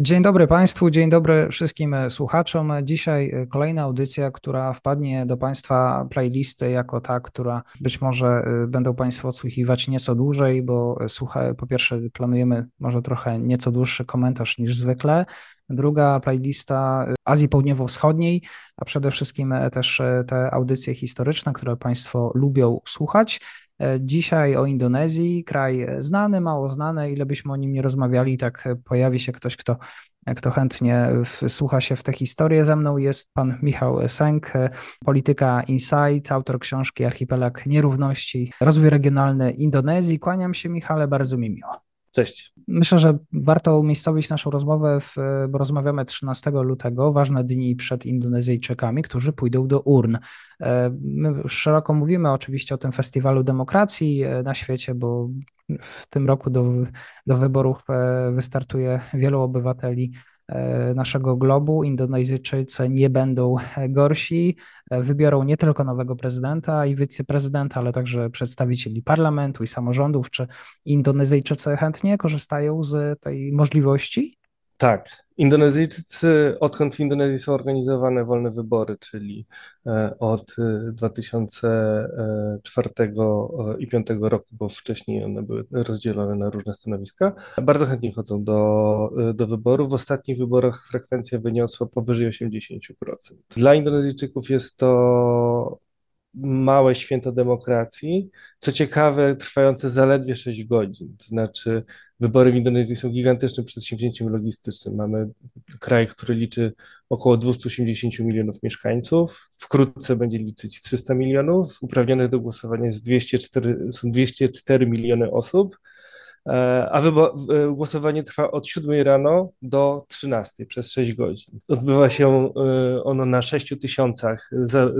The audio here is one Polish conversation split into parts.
Dzień dobry Państwu, dzień dobry wszystkim słuchaczom. Dzisiaj kolejna audycja, która wpadnie do Państwa playlisty jako ta, która być może y, będą Państwo odsłuchiwać nieco dłużej, bo słucha, po pierwsze planujemy może trochę nieco dłuższy komentarz niż zwykle. Druga playlista Azji Południowo-Wschodniej, a przede wszystkim też te audycje historyczne, które Państwo lubią słuchać. E, dzisiaj o Indonezji, kraj znany, mało znany, ile byśmy o nim nie rozmawiali, tak pojawi się ktoś, kto, kto chętnie wsłucha się w tę historię. Ze mną jest pan Michał Sęk, polityka Insight, autor książki Archipelag Nierówności, rozwój regionalny Indonezji. Kłaniam się Michale, bardzo mi miło. Cześć. Myślę, że warto umiejscowić naszą rozmowę, w, bo rozmawiamy 13 lutego, ważne dni przed Indonezyjczykami, którzy pójdą do urn. E, my szeroko mówimy oczywiście o tym festiwalu demokracji e, na świecie, bo w tym roku do, do wyborów e, wystartuje wielu obywateli naszego globu. Indonezyjczycy nie będą gorsi. E, wybiorą nie tylko nowego prezydenta i wiceprezydenta, ale także przedstawicieli parlamentu i samorządów. Czy Indonezyjczycy chętnie korzystają z tej możliwości? Tak. Indonezyjczycy, odkąd w Indonezji są organizowane wolne wybory, czyli e, od 2004 e, i 2005 roku, bo wcześniej one były rozdzielone na różne stanowiska, bardzo chętnie chodzą do, e, do wyborów. W ostatnich wyborach frekwencja wyniosła powyżej 80%. Dla Indonezyjczyków jest to małe święto demokracji, co ciekawe, trwające zaledwie 6 godzin. To znaczy, wybory w Indonezji są gigantycznym przedsięwzięciem logistycznym. Mamy kraj, który liczy około 280 milionów mieszkańców, wkrótce będzie liczyć 300 milionów, uprawnionych do głosowania jest 204, są 204 miliony osób a e, głosowanie trwa od 7 rano do 13 przez 6 godzin. Odbywa się e, ono na 6 tysiącach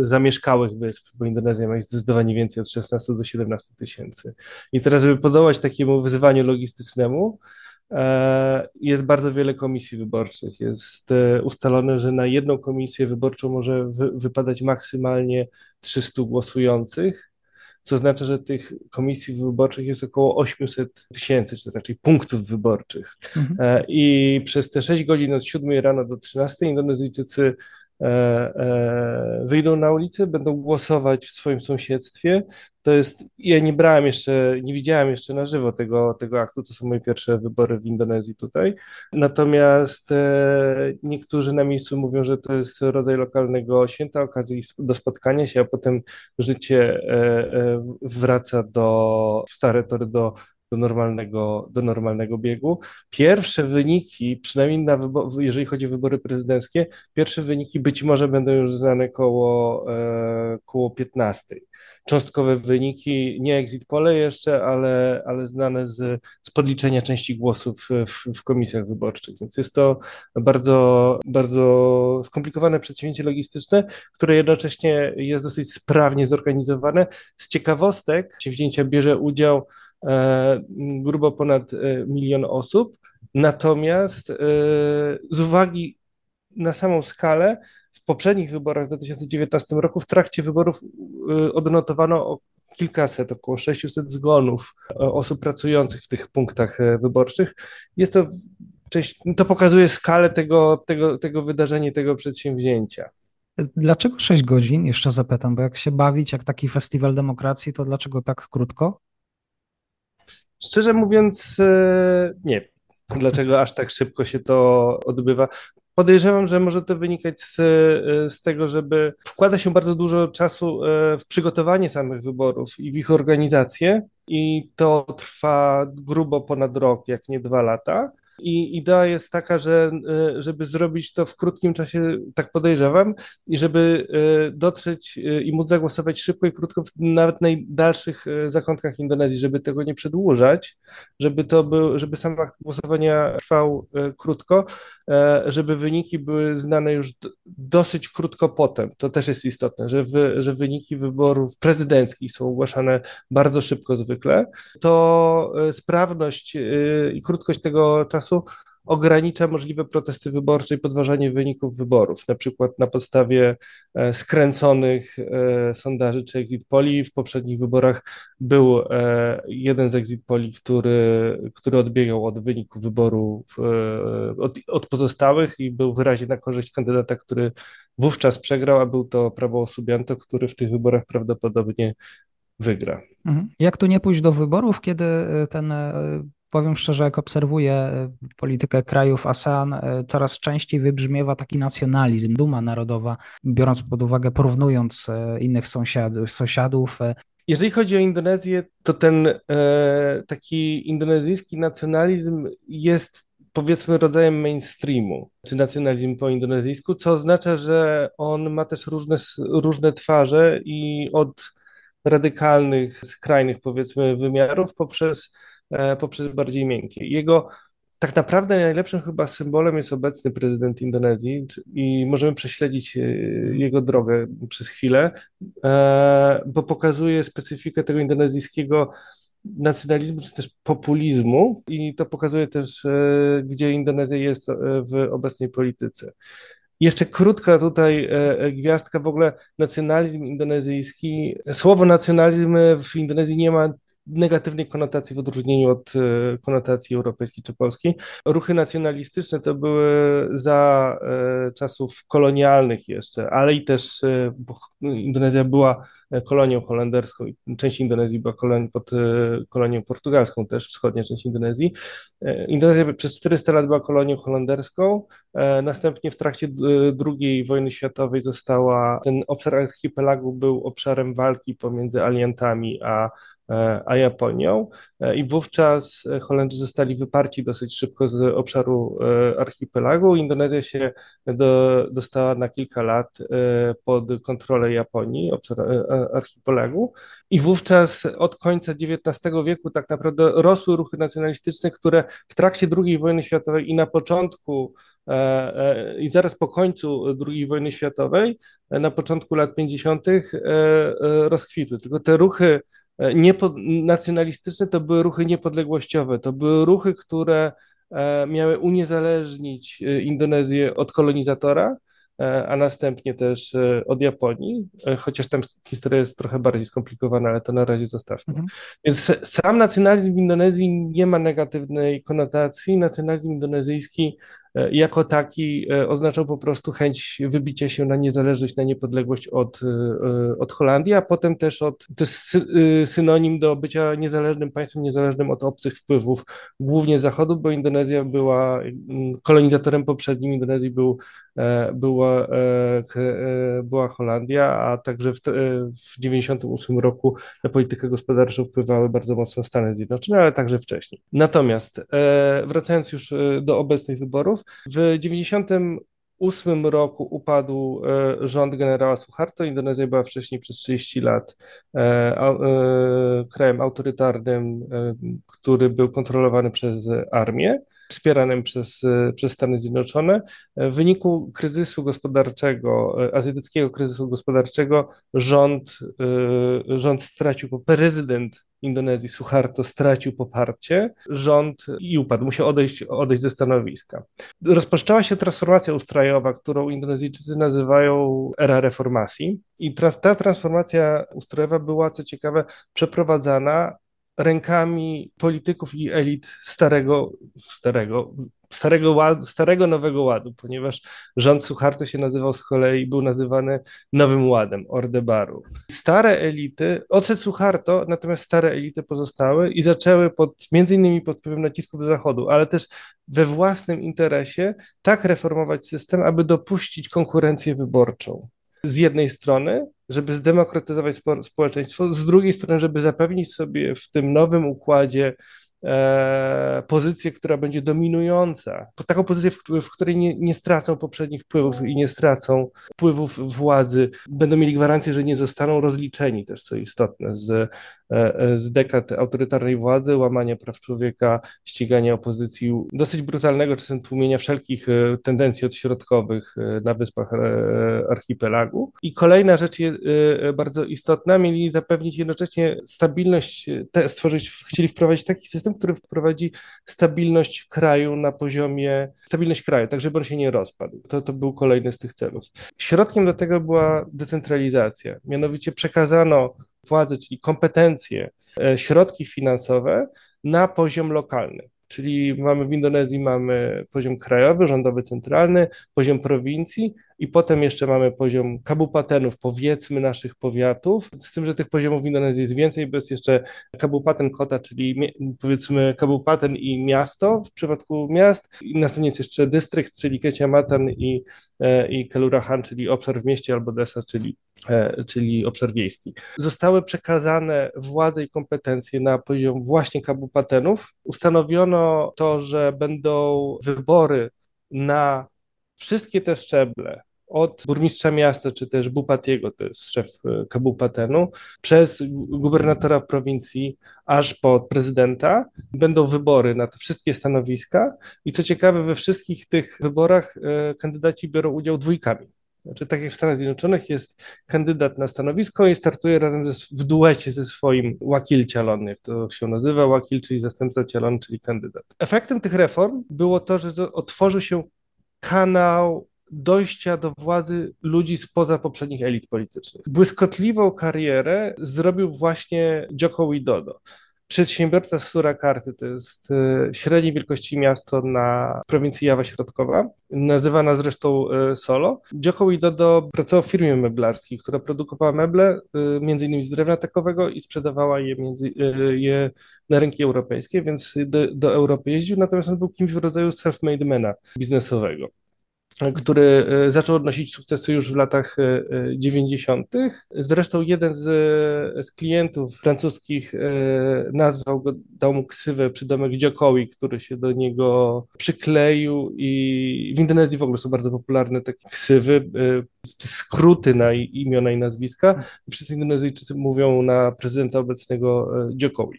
zamieszkałych wysp, bo Indonezja ma ich zdecydowanie więcej od 16 do 17 tysięcy. I teraz, żeby podołać takiemu wyzwaniu logistycznemu, jest bardzo wiele komisji wyborczych. Jest ustalone, że na jedną komisję wyborczą może wypadać maksymalnie 300 głosujących co oznacza, że tych komisji wyborczych jest około 800 tysięcy, czy raczej punktów wyborczych. Mhm. E, I przez te 6 godzin od 7 rano do 13 Indonezyjczycy wyjdą na ulicę, będą głosować w swoim sąsiedztwie. To jest, ja nie brałem jeszcze, nie widziałem jeszcze na żywo tego, tego aktu, to są moje pierwsze wybory w Indonezji tutaj. Natomiast e, niektórzy na miejscu mówią, że to jest rodzaj lokalnego święta, okazji do spotkania się, a potem życie e, e, wraca do stare tory, do do normalnego, do normalnego biegu. Pierwsze wyniki, przynajmniej na jeżeli chodzi o wybory prezydenckie, pierwsze wyniki być może będą już znane koło, e, koło 15. Cząstkowe wyniki, nie exit pole jeszcze, ale, ale znane z, z podliczenia części głosów w, w komisjach wyborczych. Więc jest to bardzo, bardzo skomplikowane przedsięwzięcie logistyczne, które jednocześnie jest dosyć sprawnie zorganizowane. Z ciekawostek przedsięwzięcia bierze udział grubo ponad e, milion osób. Natomiast e, z uwagi na samą skalę, w poprzednich wyborach w 2019 roku, w trakcie wyborów odnotowano kilkaset, około 600 zgonów osób pracujących w tych punktach wyborczych. Jest to, to pokazuje skalę tego, tego, tego wydarzenia, tego przedsięwzięcia. Dlaczego 6 godzin? Jeszcze zapytam, bo jak się bawić jak taki festiwal demokracji, to dlaczego tak krótko? Szczerze mówiąc, e, nie dlaczego aż tak szybko się to odbywa. Podejrzewam, że może to wynikać z, e, z tego, żeby wkłada się bardzo dużo czasu e, w przygotowanie samych wyborów i w ich organizację, i to trwa grubo ponad rok, jak nie dwa lata. I idea jest taka, że żeby zrobić to w krótkim czasie, tak podejrzewam, i żeby dotrzeć i móc zagłosować szybko i krótko w nawet najdalszych zakątkach Indonezji, żeby tego nie przedłużać, żeby to był, żeby sam akt głosowania trwał krótko, żeby wyniki były znane już dosyć krótko potem. To też jest istotne, że, wy, że wyniki wyborów prezydenckich są ogłaszane bardzo szybko zwykle. To e, sprawność e, i krótkość tego czasu ogranicza możliwe protesty wyborcze i podważanie wyników wyborów, na przykład na podstawie e, skręconych sondaży czy exit poli. W poprzednich wyborach był jeden z exit poli, który, który odbiegał od wyniku wyboru od, od pozostałych i był wyraźnie na korzyść kandydata, który wówczas przegrał, a był to Prawo Subianto, który w tych wyborach prawdopodobnie wygra. Mhm. Jak tu nie pójść do wyborów, kiedy e, ten, e, powiem szczerze, jak obserwuję e, politykę krajów ASEAN, coraz częściej wybrzmiewa taki nacjonalizm, duma narodowa, biorąc pod uwagę, porównując innych sąsiadów, sąsiadów jeżeli chodzi o Indonezję, to ten e, taki indonezyjski nacjonalizm jest powiedzmy rodzajem mainstreamu, czy nacjonalizm po indonezyjsku, co oznacza, że on ma też różne, różne twarze i od radykalnych, skrajnych powiedzmy wymiarów poprzez, e, poprzez bardziej miękkie. Jego tak naprawdę najlepszym chyba symbolem jest obecny prezydent Indonezji i możemy prześledzić e, jego drogę przez chwilę, e, bo pokazuje specyfikę tego indonezyjskiego nacjonalizmu, czy też populizmu i to pokazuje też, gdzie Indonezja jest w obecnej polityce. Jeszcze krótka tutaj e, e, gwiazdka, w ogóle nacjonalizm indonezyjski. Słowo nacjonalizm w Indonezji nie ma negatywnej konotacji w odróżnieniu od e, konotacji europejskiej czy polskiej. Ruchy nacjonalistyczne to były za czasów kolonialnych jeszcze, ale i też bo Indonezja była kolonią holenderską i część Indonezji była pod kolonią portugalską też, wschodnia część Indonezji. Indonezja przez 400 lat była kolonią holenderską, E, następnie w trakcie II wojny światowej została, ten obszar archipelagu był obszarem walki pomiędzy aliantami a, e, a Japonią e, i wówczas Holendrzy zostali wyparci dosyć szybko z obszaru archipelagu. Indonezja się do, dostała na kilka lat pod kontrolę Japonii, obszar archipelagu i wówczas od końca XIX wieku tak naprawdę rosły ruchy nacjonalistyczne, które w trakcie II wojny światowej i na początku E, e, i zaraz po końcu II wojny światowej, e, na początku lat 50., rozkwitły. Tylko te ruchy niepo, nacjonalistyczne to były ruchy niepodległościowe, to były ruchy, które miały uniezależnić Indonezję od kolonizatora, a następnie też od Japonii, chociaż tam historia jest trochę bardziej skomplikowana, ale to na razie zostawmy. Mhm. Więc sam nacjonalizm w Indonezji nie ma negatywnej konotacji. Nacjonalizm indonezyjski E, jako taki e, oznaczał po prostu chęć wybicia się na niezależność, na niepodległość od, e, od Holandii, a potem też od, to jest synonim do bycia niezależnym państwem, niezależnym od obcych wpływów, głównie Zachodu, bo Indonezja była kolonizatorem poprzednim Indonezji był, była, była Holandia, a także w, w 98 roku na politykę gospodarczą wpływały bardzo mocno Stany Zjednoczone, ale także wcześniej. Natomiast wracając już do obecnych wyborów, w 98 roku upadł e, rząd generała Suharto. Indonezja była wcześniej przez 30 lat e, e, krajem autorytarnym, który był kontrolowany przez armię wspieranym przez, przez Stany Zjednoczone. W wyniku kryzysu gospodarczego, azjatyckiego kryzysu gospodarczego, rząd, rząd stracił, prezydent Indonezji Suharto stracił poparcie, rząd i upadł, musiał odejść, odejść ze stanowiska. Rozpoczęła się transformacja ustrojowa, którą Indonezyjczycy nazywają era reformacji i ta transformacja ustrojowa była, co ciekawe, przeprowadzana rękami polityków i elit starego, starego, starego, ładu, starego Nowego Ładu, ponieważ rząd Suharto się nazywał z kolei, był nazywany Nowym Ładem, Ordebaru. Stare elity, odszedł Suharto, natomiast stare elity pozostały i zaczęły pod, między innymi pod wpływem nacisków Zachodu, ale też we własnym interesie tak reformować system, aby dopuścić konkurencję wyborczą z jednej strony, żeby zdemokratyzować społeczeństwo, z drugiej strony, żeby zapewnić sobie w tym nowym układzie pozycję, która będzie dominująca, taką pozycję, w, której nie, nie stracą poprzednich wpływów i nie stracą wpływów władzy, będą mieli gwarancję, że nie zostaną rozliczeni też, co istotne, z, e, e, z dekad autorytarnej władzy, łamania praw człowieka, ścigania opozycji, dosyć brutalnego czasem tłumienia wszelkich e, tendencji odśrodkowych na wyspach archipelagu. I kolejna rzecz bardzo istotna, mieli zapewnić jednocześnie stabilność, stworzyć, chcieli wprowadzić taki system, który wprowadzi stabilność kraju na poziomie, stabilność kraju, tak żeby on się nie rozpadł. To, to był kolejny z tych celów. Środkiem do tego była decentralizacja, mianowicie przekazano władzę, czyli kompetencje, e, środki finansowe na poziom lokalny. Czyli mamy w Indonezji mamy poziom krajowy, rządowy, centralny, poziom prowincji i potem jeszcze mamy poziom kabupatenów, powiedzmy naszych powiatów, z tym, że tych poziomów w Indonezji jest więcej, bo jest jeszcze kabupaten kota, czyli powiedzmy kabupaten i miasto w przypadku miast, i następnie jest jeszcze dystrykt, czyli Keciamatan i, e, i Kelurahan, czyli obszar w mieście, albo Desa, czyli, e, czyli obszar wiejski. Zostały przekazane władze i kompetencje na poziom właśnie kabupatenów. Ustanowiono to, że będą wybory na wszystkie te szczeble, od burmistrza miasta, czy też Bupatiego, to jest szef e, Kabupatenu, przez gubernatora prowincji, aż po prezydenta, będą wybory na te wszystkie stanowiska i co ciekawe, we wszystkich tych wyborach e, kandydaci biorą udział dwójkami. Znaczy, tak jak w Stanach Zjednoczonych jest kandydat na stanowisko i startuje razem ze, w duecie ze swoim wakil cialon, jak to się nazywa, wakil, czyli zastępca cialon, czyli kandydat. Efektem tych reform było to, że otworzył się kanał dojścia do władzy ludzi spoza poprzednich elit politycznych. Błyskotliwą karierę zrobił właśnie Joko Widodo. Przedsiębiorca z Surakarty to jest e, średniej wielkości miasto na prowincji Jawa Środkowa, nazywana zresztą e, Solo. Joko Widodo pracował w firmie meblarskiej, która produkowała meble, e, innymi z drewna takowego i sprzedawała je, między, je na rynki europejskie, więc do, do Europy jeździł, natomiast on był kimś w rodzaju self-made mana biznesowego który e, zaczął odnosić sukcesy już w latach 90. E, e, Zresztą jeden z, z klientów francuskich nazwał go, dał mu ksywę przydomek Dziokowi, który się do niego przykleił i w Indonezji w ogóle są bardzo popularne takie ksywy, skróty na imiona i nazwiska. Wszyscy Indonezyjczycy mówią na prezydenta obecnego Dziokowi.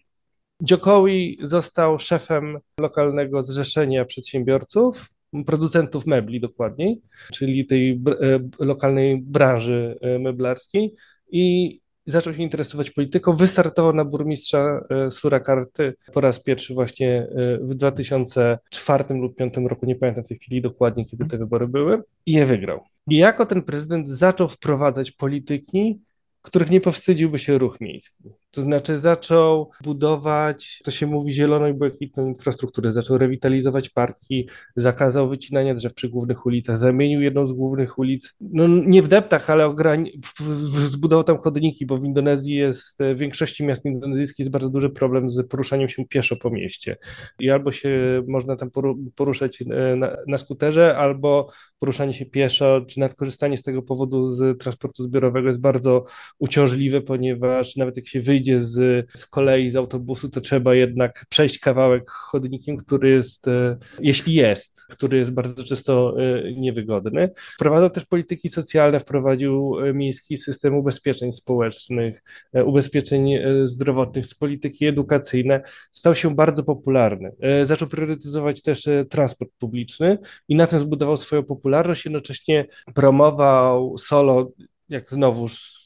Dziokowi został szefem lokalnego zrzeszenia przedsiębiorców producentów mebli dokładniej, czyli tej e, lokalnej branży e, meblarskiej i zaczął się interesować polityką. Wystartował na burmistrza e, Surakarty po raz pierwszy właśnie w 2004 lub 2005 roku, nie pamiętam w tej chwili dokładnie, kiedy te wybory były, i je wygrał. I jako ten prezydent zaczął wprowadzać polityki, których nie powstydziłby się ruch miejski. To znaczy zaczął budować, co się mówi, zieloną i błękitną infrastrukturę, zaczął rewitalizować parki, zakazał wycinania drzew przy głównych ulicach, zamienił jedną z głównych ulic, no nie w deptach, ale ograni- zbudował tam chodniki, bo w Indonezji jest, w większości miast indonezyjskich jest bardzo duży problem z poruszaniem się pieszo po mieście. I albo się można tam poruszać e, na, na skuterze, albo poruszanie się pieszo, czy nawet korzystanie z tego powodu z transportu zbiorowego jest bardzo uciążliwe, ponieważ nawet jak się wyjdzie wyjdzie z, z kolei, z autobusu, to trzeba jednak przejść kawałek chodnikiem, który jest, e, jeśli jest, który jest bardzo często e, niewygodny. Wprowadzał też polityki socjalne, wprowadził e, miejski system ubezpieczeń społecznych, ubezpieczeń zdrowotnych, polityki edukacyjne. Stał się bardzo popularny. Zaczął priorytetyzować też transport publiczny i na tym zbudował swoją popularność, jednocześnie promował solo jak znowuż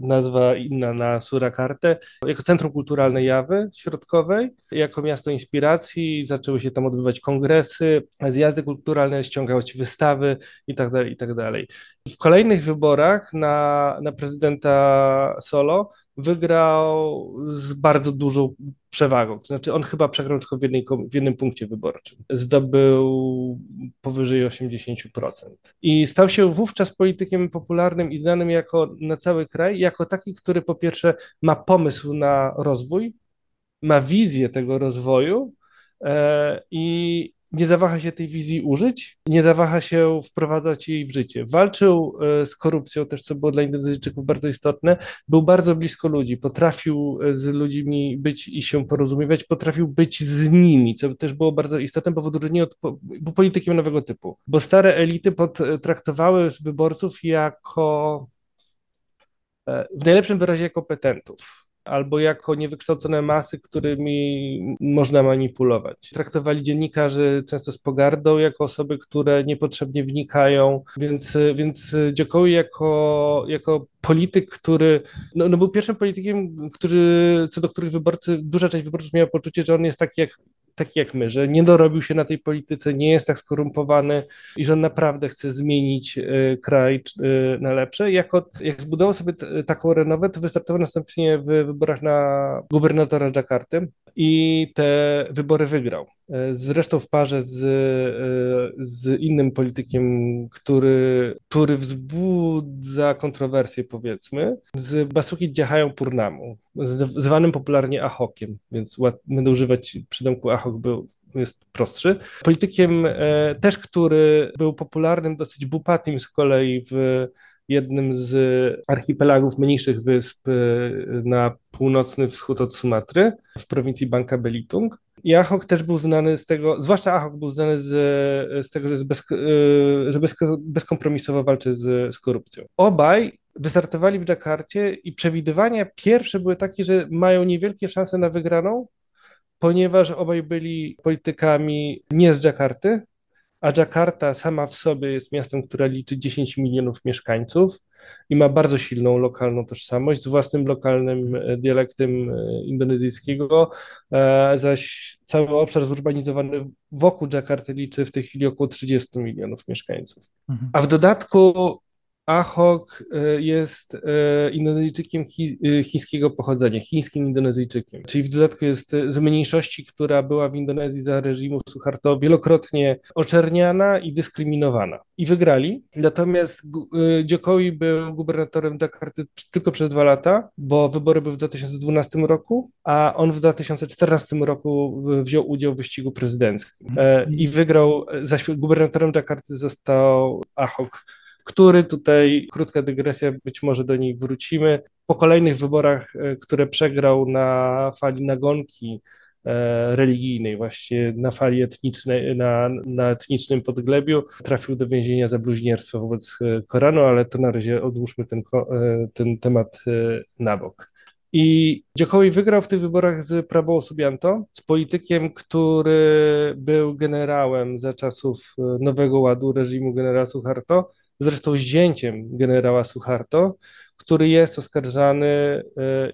nazwa inna na Surakartę, jako Centrum Kulturalne Jawy Środkowej, jako miasto inspiracji, zaczęły się tam odbywać kongresy, zjazdy kulturalne, ściągać wystawy itd., tak itd. Tak w kolejnych wyborach na, na prezydenta Solo wygrał z bardzo dużą przewagą. To znaczy, on chyba przegrał tylko w, jednej, w jednym punkcie wyborczym. Zdobył powyżej 80%. I stał się wówczas politykiem popularnym i znanym jako na cały kraj, jako taki, który po pierwsze ma pomysł na rozwój, ma wizję tego rozwoju e, i nie zawaha się tej wizji użyć, nie zawaha się wprowadzać jej w życie. Walczył e, z korupcją też, co było dla Indonezyjczyków bardzo istotne, był bardzo blisko ludzi, potrafił e, z ludźmi być i się porozumiewać, potrafił być z nimi, co też było bardzo istotne, bo w odróżnieniu od był politykiem nowego typu, bo stare elity potraktowały wyborców jako e, w najlepszym wyrazie kompetentów albo jako niewykształcone masy, którymi można manipulować. Traktowali dziennikarzy często z pogardą, jako osoby, które niepotrzebnie wnikają, więc, więc Dziokowi jako, jako polityk, który no, no był pierwszym politykiem, który, co do których wyborcy, duża część wyborców miała poczucie, że on jest taki jak taki jak my, że nie dorobił się na tej polityce, nie jest tak skorumpowany i że on naprawdę chce zmienić y, kraj y, na lepsze. Jak, od, jak zbudował sobie t, taką renowę, to wystartował następnie w wyborach na gubernatora Jakarty i te wybory wygrał. Zresztą w parze z, e, z innym politykiem, który, który wzbudza kontrowersje, powiedzmy, z Basuki Djahają Purnamu, zwanym popularnie Ahokiem, więc będę używać przydomku Ahok, był jest prostszy. Politykiem e, też, który był popularnym dosyć Bupatim z kolei w jednym z archipelagów mniejszych wysp na północny wschód od Sumatry w prowincji Bangka Belitung. I Ahok też był znany z tego, zwłaszcza Ahok był znany z, z tego, że, jest bez, e, że bez, bezkompromisowo walczy z, z korupcją. Obaj wystartowali w Dżakarcie i przewidywania pierwsze były takie, że mają niewielkie szanse na wygraną, ponieważ obaj byli politykami nie z Dżakarty, a Dżakarta sama w sobie jest miastem, które liczy 10 milionów mieszkańców i ma bardzo silną lokalną tożsamość z własnym lokalnym e, dialektem e, indonezyjskiego, e, zaś cały obszar zurbanizowany wokół Dżakarty liczy w tej chwili około 30 milionów mieszkańców. Mhm. A w dodatku Ahok e, jest e, Indonezyjczykiem e, chińskiego pochodzenia, chińskim Indonezyjczykiem, czyli w dodatku jest z mniejszości, która była w Indonezji za reżimu Suharto wielokrotnie oczerniana i dyskryminowana. I wygrali. Natomiast Jokowi był gubernatorem Jakarty tylko przez dwa lata, bo wybory były w 2012 roku, a on w 2014 roku wziął udział w wyścigu prezydenckim i wygrał, gubernatorem Jakarty został Ahok który tutaj, krótka dygresja, być może do niej wrócimy, po kolejnych wyborach, e, które przegrał na fali nagonki e, religijnej, właśnie na fali etnicznej, na, na etnicznym podglebiu, trafił do więzienia za bluźnierstwo wobec e, Koranu, ale to na razie odłóżmy ten, ten temat na bok. I Dziokowi wygrał w tych wyborach z Prabowo Subianto, z politykiem, który był generałem za czasów Nowego Ładu reżimu generała Suharto, zresztą zięciem generała Suharto, który jest oskarżany e,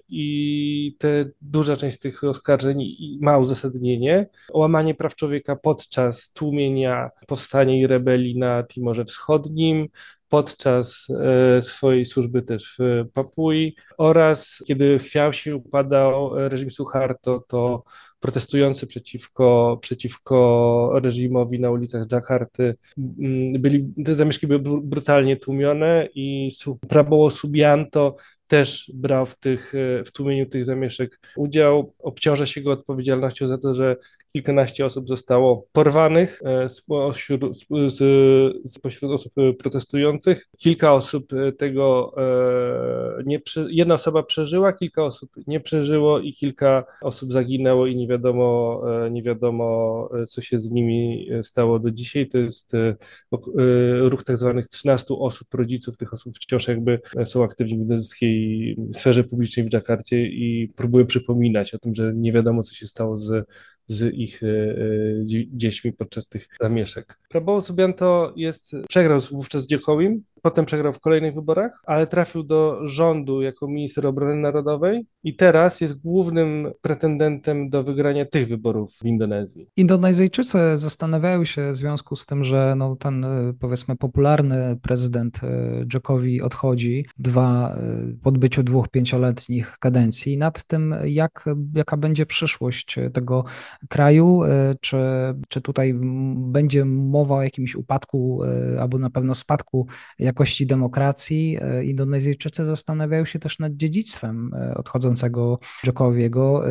i te, duża część tych oskarżeń ma uzasadnienie. Łamanie praw człowieka podczas tłumienia powstania i rebelii na Timorze Wschodnim, podczas e, swojej służby też w Papui oraz kiedy chwiał się upadał reżim Suharto, to protestujący przeciwko, przeciwko reżimowi na ulicach Dżakarty. Mm, byli, te zamieszki były brutalnie tłumione i Prabowo Subianto też brał w, tych, w tłumieniu tych zamieszek udział. Obciąża się go odpowiedzialnością za to, że kilkanaście osób zostało porwanych e, spośród, osób protestujących. Kilka osób e, tego e, nie, jedna osoba przeżyła, kilka osób nie przeżyło i kilka osób zaginęło i nie wiadomo, nie wiadomo co się z nimi stało do dzisiaj. To jest ruch tak zwanych 13 osób, rodziców tych osób wciąż jakby są aktywni w sferze publicznej w Dżakarcie i próbują przypominać o tym, że nie wiadomo co się stało z z ich e, e, dziećmi podczas tych zamieszek. Prabowo Subianto jest, przegrał wówczas z Dziekołim, potem przegrał w kolejnych wyborach, ale trafił do rządu jako minister obrony narodowej i teraz jest głównym pretendentem do wygrania tych wyborów w Indonezji. Indonezyjczycy zastanawiają się w związku z tym, że no, ten e, powiedzmy popularny prezydent Jokowi odchodzi, dwa, po odbyciu dwóch pięcioletnich kadencji, nad tym jak, jaka będzie przyszłość tego kraju, czy, czy tutaj będzie mowa o jakimś upadku albo na pewno spadku jakości demokracji. Indonezyjczycy zastanawiają się też nad dziedzictwem odchodzącego Djokowiego.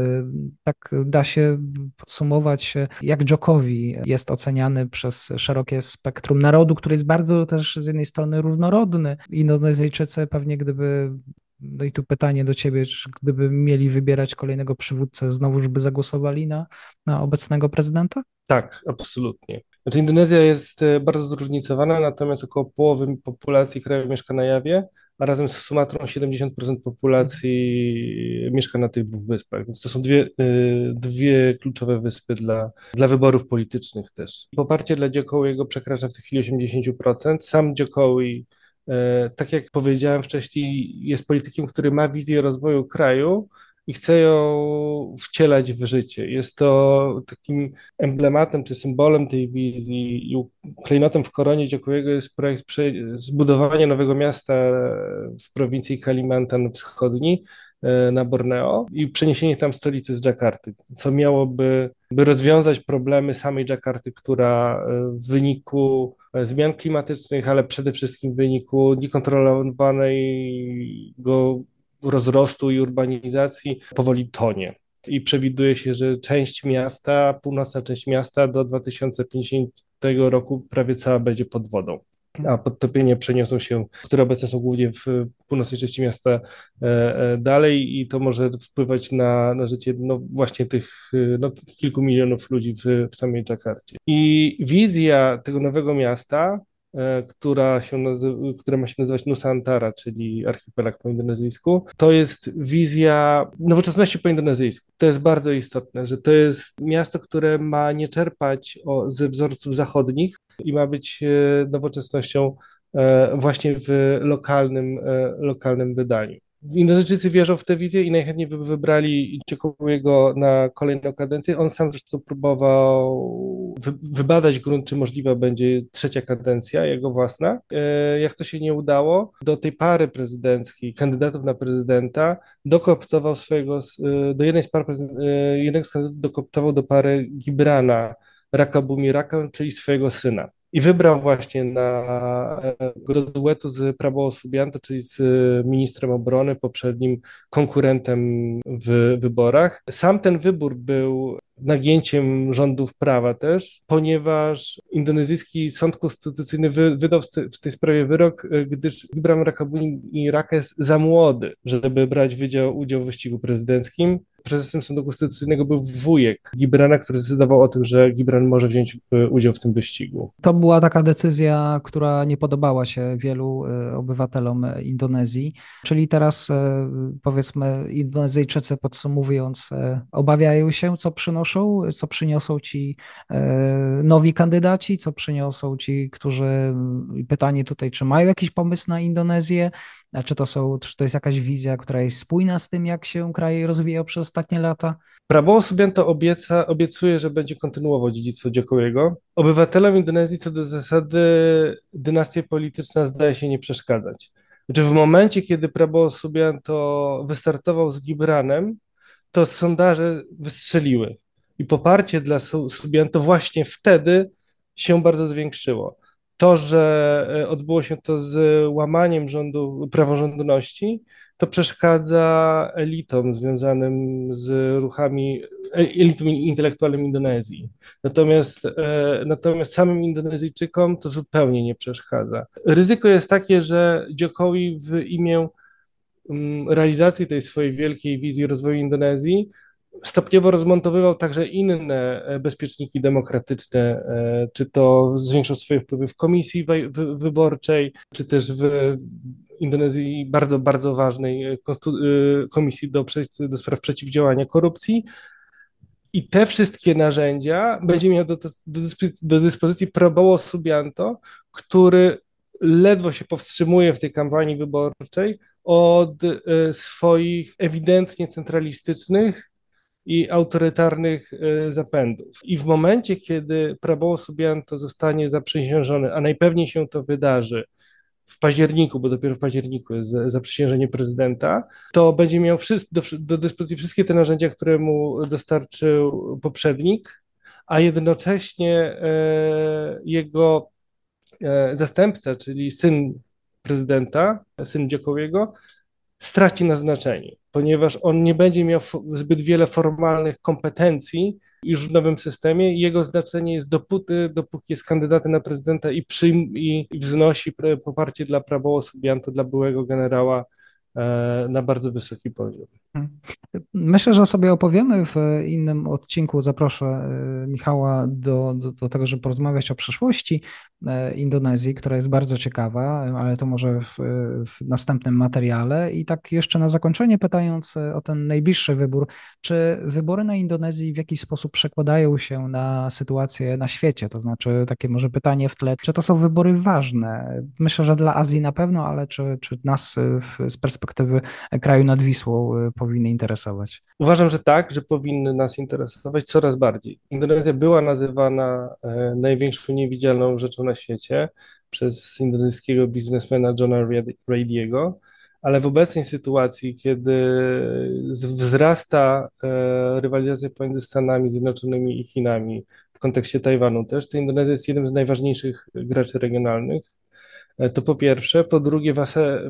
Tak da się podsumować, jak Djokowi jest oceniany przez szerokie spektrum narodu, który jest bardzo też z jednej strony różnorodny. Indonezyjczycy pewnie gdyby no i tu pytanie do ciebie, czy gdyby mieli wybierać kolejnego przywódcę, znowuż by zagłosowali na, na obecnego prezydenta? Tak, absolutnie. Znaczy Indonezja jest e, bardzo zróżnicowana, natomiast około połowy populacji kraju mieszka na Jawie, a razem z Sumatrą 70% populacji mieszka na tych dwóch wyspach, więc to są dwie, e, dwie kluczowe wyspy dla, dla wyborów politycznych też. Poparcie dla Dziokowiego przekracza w tej chwili 80%. Sam Dziokowi E, tak jak powiedziałem wcześniej, jest politykiem, który ma wizję rozwoju kraju i chce ją wcielać w życie. Jest to takim emblematem czy symbolem tej wizji i klejnotem w koronie Dziokowiego jest projekt zbudowania nowego miasta w prowincji Kalimantan Wschodni e, na Borneo i przeniesienie tam stolicy z Dżakarty, co miałoby by rozwiązać problemy samej Dżakarty, która e, w wyniku zmian klimatycznych, ale przede wszystkim w wyniku niekontrolowanego rozrostu i urbanizacji powoli tonie. I przewiduje się, że część miasta, północna część miasta do 2050 roku prawie cała będzie pod wodą a podtopienie przeniosą się, które obecne są głównie w północnej części miasta e, e, dalej i to może wpływać na, na życie no właśnie tych no, kilku milionów ludzi w, w samej Dżakarcie. I wizja tego nowego miasta E, która, się która ma się nazywać Nusantara, czyli archipelag po indonezyjsku. To jest wizja nowoczesności po indonezyjsku. To jest bardzo istotne, że to jest miasto, które ma nie czerpać o, ze wzorców zachodnich i ma być e, nowoczesnością e, właśnie w lokalnym, lokalnym wydaniu. Indonezyjczycy wierzą w tę wizję i najchętniej by wybrali Ciekowego na kolejną kadencję. On sam zresztą próbował wy wybadać grunt, czy możliwa będzie trzecia kadencja, jego własna. E, jak to się nie udało, do tej pary prezydenckiej, kandydatów na prezydenta, dokoptował swojego, e, do jednej z par, e, jednego z kandydatów dokoptował do pary Gibrana Rakabumi Raka, czyli swojego syna. I wybrał właśnie na, do duetu z Prabowo Subianto, czyli z ministrem obrony, poprzednim konkurentem w wyborach. Sam ten wybór był nagięciem rządów prawa też, ponieważ indonezyjski sąd konstytucyjny wy, wydał w tej sprawie wyrok, gdyż Ibrahim Rakabuni Raka jest za młody, żeby brać udział w wyścigu prezydenckim prezesem Sądu Konstytucyjnego był wujek Gibrana, który zdecydował o tym, że Gibran może wziąć e, udział w tym wyścigu. To była taka decyzja, która nie podobała się wielu e, obywatelom Indonezji, czyli teraz e, powiedzmy Indonezyjczycy podsumowując obawiają się, co przynoszą, co przyniosą ci nowi kandydaci, co przyniosą ci, którzy, pytanie tutaj, czy mają jakiś pomysł na Indonezję, czy to, są, czy to jest jakaś wizja, która jest spójna z tym, jak się kraj rozwijał przez ostatnie lata? Prabowo Subianto obieca, obiecuje, że będzie kontynuował dziedzictwo Dziokowiego. Obywatelom Indonezji co do zasady dynastia polityczna zdaje się nie przeszkadzać. Znaczy w momencie, kiedy Prabowo Subianto wystartował z Gibranem, to sondaże wystrzeliły i poparcie dla Subianto właśnie wtedy się bardzo zwiększyło to, że e, odbyło się to z łamaniem rządu, praworządności, to przeszkadza elitom związanym z ruchami, e, elitom intelektualnym Indonezji. Natomiast, e, natomiast samym Indonezyjczykom to zupełnie nie przeszkadza. Ryzyko jest takie, że Jokowi w imię mm, realizacji tej swojej wielkiej wizji rozwoju Indonezji stopniowo rozmontowywał także inne e, bezpieczniki demokratyczne, e, czy to zwiększał swoje wpływy w komisji wyborczej, czy też w Indonezji bardzo, bardzo ważnej e, komisji do, do spraw przeciwdziałania korupcji. I te wszystkie narzędzia będzie miał do, do, dyspozycji Prabowo Subianto, który ledwo się powstrzymuje w tej kampanii wyborczej od swoich ewidentnie centralistycznych i autorytarnych e, zapędów. I w momencie, kiedy Prabowo Subianto zostanie zaprzysiężony, a najpewniej się to wydarzy, w październiku, bo dopiero w październiku jest zaprzysiężenie prezydenta, to będzie miał do, do dyspozycji wszystkie te narzędzia, które mu dostarczył poprzednik, a jednocześnie e, jego e, zastępca, czyli syn prezydenta, syn Dziokowiego, straci na znaczeniu, ponieważ on nie będzie miał zbyt wiele formalnych kompetencji już w nowym systemie. Jego znaczenie jest dopóty, dopóki jest kandydatem na prezydenta i, przyjm, i wznosi poparcie dla prawoosłubiantu, dla byłego generała na bardzo wysoki poziom. Mhm. Myślę, że sobie opowiemy w innym odcinku. Zaproszę e, Michała do, do, do, tego, żeby porozmawiać o przyszłości e, Indonezji, która jest bardzo ciekawa, ale to może w, w, następnym materiale. I tak jeszcze na zakończenie, pytając e, o ten najbliższy wybór, czy wybory na Indonezji w jakiś sposób przekładają się na sytuację na świecie? To znaczy, takie może pytanie w tle, czy to są wybory ważne? Myślę, że dla Azji na pewno, ale czy, czy nas z perspektywy kraju nad Wisłą powinny interesować? Uważam, że tak, że powinny nas interesować coraz bardziej. Indonezja była nazywana e, największą niewidzialną rzeczą na świecie przez indonezyjskiego biznesmena Johna Radiego, ale w obecnej sytuacji, kiedy wzrasta e, rywalizacja pomiędzy Stanami Zjednoczonymi i Chinami w kontekście Tajwanu też, to Indonezja jest jednym z najważniejszych graczy regionalnych. E, to po pierwsze. Po drugie,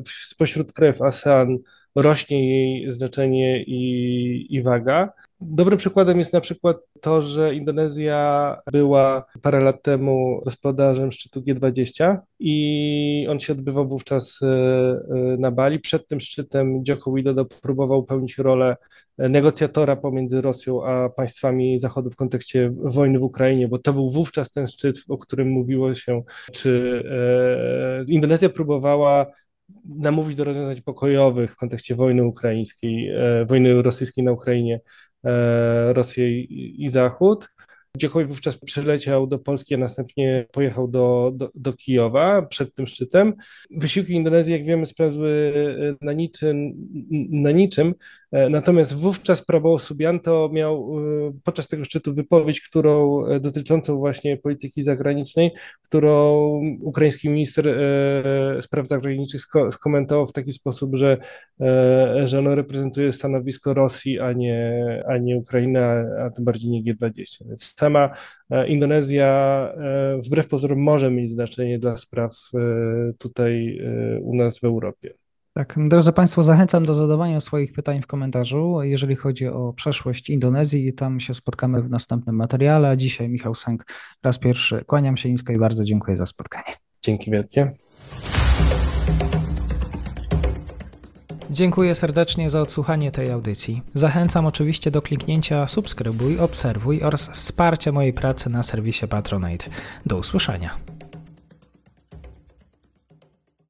spośród krajów ASEAN rośnie jej znaczenie i, i waga. Dobrym przykładem jest na przykład to, że Indonezja była parę lat temu gospodarzem szczytu G20 i on się odbywał wówczas e, e, na Bali. Przed tym szczytem Joko Widodo próbował pełnić rolę negocjatora pomiędzy Rosją a państwami Zachodu w kontekście wojny w Ukrainie, bo to był wówczas ten szczyt, o którym mówiło się, czy e, Indonezja próbowała namówić do rozwiązań pokojowych w kontekście wojny ukraińskiej, e, wojny rosyjskiej na Ukrainie, e, Rosję i, Zachód. Dziechowi wówczas przyleciał do Polski, a następnie pojechał do, do, do, Kijowa przed tym szczytem. Wysiłki Indonezji, jak wiemy, spełzły e, na niczym, na niczym natomiast wówczas prawo Subianto miał e, podczas tego szczytu wypowiedź, którą e, dotyczącą właśnie polityki zagranicznej, którą ukraiński minister spraw zagranicznych skomentował w taki sposób, że, że ono reprezentuje stanowisko Rosji, a nie, a nie Ukrainy, a tym bardziej nie G20. Więc sama Indonezja wbrew pozorom może mieć znaczenie dla spraw tutaj u nas w Europie. Tak, drodzy Państwo, zachęcam do zadawania swoich pytań w komentarzu, jeżeli chodzi o przeszłość Indonezji. Tam się spotkamy w następnym materiale. A dzisiaj Michał Sęk raz pierwszy. Kłaniam się nisko i bardzo dziękuję za spotkanie. Dzięki wielkie. Dziękuję serdecznie za odsłuchanie tej audycji. Zachęcam oczywiście do kliknięcia subskrybuj, obserwuj oraz wsparcia mojej pracy na serwisie Patronite. Do usłyszenia.